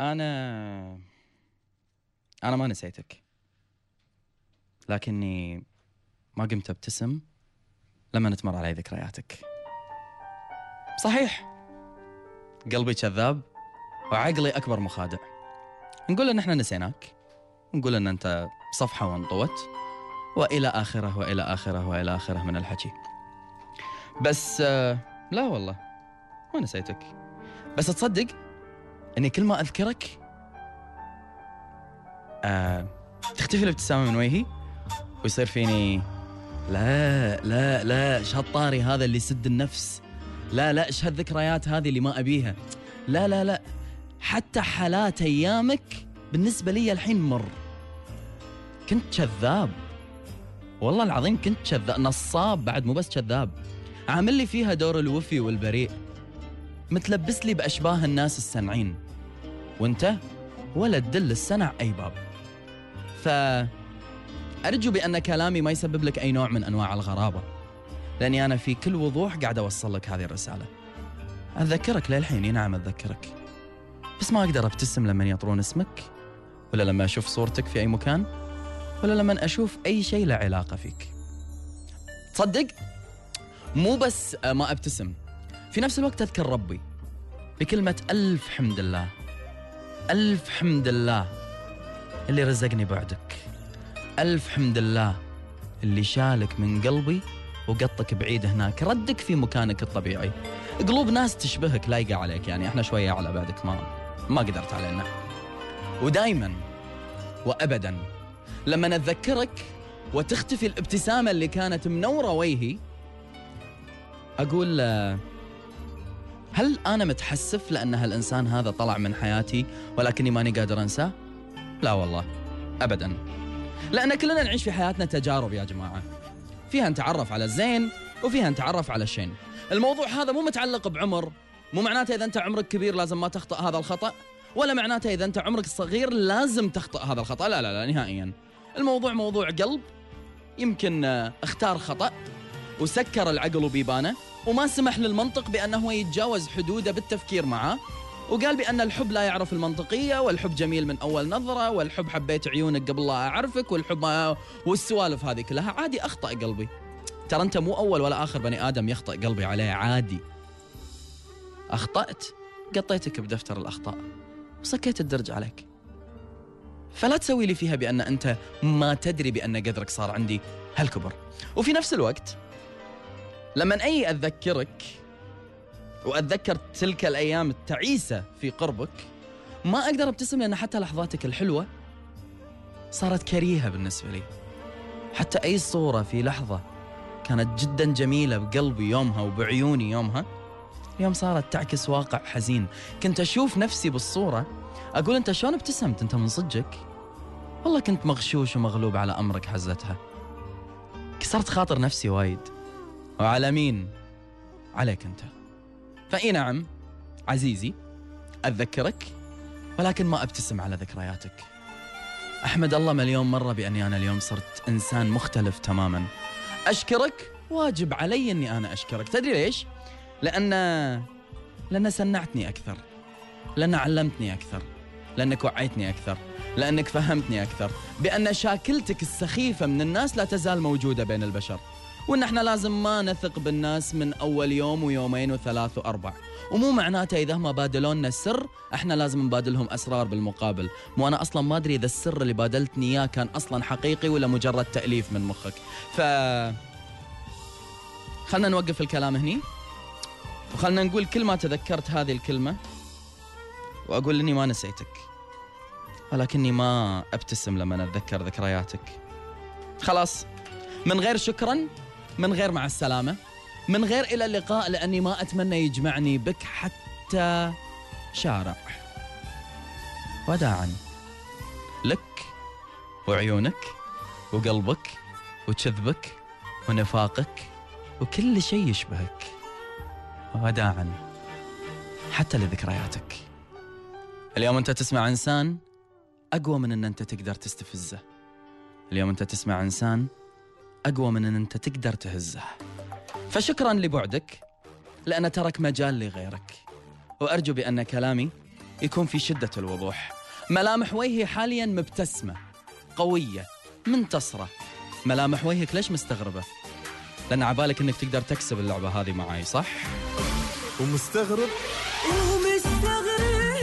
أنا أنا ما نسيتك. لكني ما قمت أبتسم لما تمر علي ذكرياتك. صحيح. قلبي كذاب وعقلي أكبر مخادع. نقول إن إحنا نسيناك. نقول إن أنت صفحة وانطوت. وإلى آخره وإلى آخره وإلى آخره من الحكي. بس آه، لا والله. ما نسيتك. بس تصدق إني كل ما أذكرك آه تختفي الابتسامة من وجهي ويصير فيني لا لا لا إيش هالطاري هذا اللي يسد النفس. لا لا إيش هالذكريات هذه اللي ما أبيها. لا لا لا حتى حالات أيامك بالنسبة لي الحين مر. كنت كذاب. والله العظيم كنت كذاب نصاب بعد مو بس كذاب. عامل لي فيها دور الوفي والبريء. متلبس لي بأشباه الناس السنعين وانت ولا تدل السنع أي باب. ف ارجو بأن كلامي ما يسبب لك أي نوع من أنواع الغرابة. لأني أنا في كل وضوح قاعد أوصل لك هذه الرسالة. أتذكرك للحين نعم أتذكرك. بس ما أقدر أبتسم لما يطرون اسمك ولا لما أشوف صورتك في أي مكان ولا لما أشوف أي شيء له علاقة فيك. تصدق؟ مو بس ما أبتسم. في نفس الوقت أذكر ربي بكلمة ألف حمد الله. ألف حمد الله اللي رزقني بعدك. ألف حمد الله اللي شالك من قلبي وقطك بعيد هناك. ردك في مكانك الطبيعي. قلوب ناس تشبهك لايقة عليك يعني إحنا شوية على بعدك ما ما قدرت علينا. ودايما وابدا لما نتذكرك وتختفي الابتسامة اللي كانت منورة وجهي أقول آه، هل أنا متحسف لأن هالإنسان هذا طلع من حياتي ولكني ماني قادر أنساه؟ لا والله ابدا. لأن كلنا نعيش في حياتنا تجارب يا جماعة. فيها نتعرف على الزين وفيها نتعرف على الشين. الموضوع هذا مو متعلق بعمر مو معناته إذا أنت عمرك كبير لازم ما تخطأ هذا الخطأ ولا معناته إذا أنت عمرك صغير لازم تخطأ هذا الخطأ. لا لا لا نهائيا. الموضوع موضوع قلب يمكن آه، اختار خطأ وسكر العقل وبيبانه وما سمح للمنطق بأنه يتجاوز حدوده بالتفكير معه وقال بأن الحب لا يعرف المنطقية والحب جميل من أول نظرة والحب حبيت عيونك قبل لا أعرفك والحب ما والسوالف هذه كلها. عادي أخطأ قلبي. ترى أنت مو أول ولا آخر بني آدم يخطأ قلبي عليه عادي. أخطأت؟ قطيتك بدفتر الأخطاء. وسكيت الدرج عليك. فلا تسوي لي فيها بأن أنت ما تدري بأن قدرك صار عندي هالكبر. وفي نفس الوقت لما أي أتذكرك وأتذكر تلك الأيام التعيسة في قربك ما أقدر أبتسم لأن حتى لحظاتك الحلوة صارت كريهة بالنسبة لي. حتى أي صورة في لحظة كانت جدا جميلة بقلبي يومها وبعيوني يومها اليوم صارت تعكس واقع حزين. كنت أشوف نفسي بالصورة أقول أنت شلون ابتسمت؟ أنت من صدقك؟ والله كنت مغشوش ومغلوب على أمرك حزتها. كسرت خاطر نفسي وايد. وعلى مين؟ عليك أنت. فإي نعم عزيزي أتذكرك ولكن ما أبتسم على ذكرياتك. أحمد الله مليون مرة بأني أنا اليوم صرت إنسان مختلف تماما. أشكرك واجب علي أني أنا أشكرك. تدري ليش؟ لأن لأن سنعتني أكثر لأن علمتني أكثر لأنك وعيتني أكثر لأنك فهمتني أكثر. بأن شاكلتك السخيفة من الناس لا تزال موجودة بين البشر. وإن إحنا لازم ما نثق بالناس من أول يوم ويومين وثلاث وأربع. ومو معناته إذا هم بادلونا السر إحنا لازم نبادلهم أسرار بالمقابل. مو أنا أصلا ما أدري إذا السر اللي بادلتني إياه كان أصلا حقيقي ولا مجرد تأليف من مخك. ف خلنا نوقف الكلام هني. وخلنا نقول كل ما تذكرت هذه الكلمة وأقول إني ما نسيتك. ولكني ما أبتسم لما أتذكر ذكرياتك. خلاص من غير شكرا من غير مع السلامة. من غير إلى اللقاء لأني ما أتمنى يجمعني بك حتى شارع. وداعا لك وعيونك وقلبك وكذبك ونفاقك وكل شيء يشبهك. وداعا حتى لذكرياتك. اليوم أنت تسمع إنسان أقوى من أن أنت تقدر تستفزه. اليوم أنت تسمع إنسان أقوى من أن أنت تقدر تهزه. فشكرا لبعدك لأن ترك مجال لغيرك. وأرجو بأن كلامي يكون في شدة الوضوح. ملامح وجهي حاليا مبتسمة قوية منتصرة. ملامح وجهك ليش مستغربة؟ لأن عبالك أنك تقدر تكسب اللعبة هذه معاي صح؟ ومستغرب؟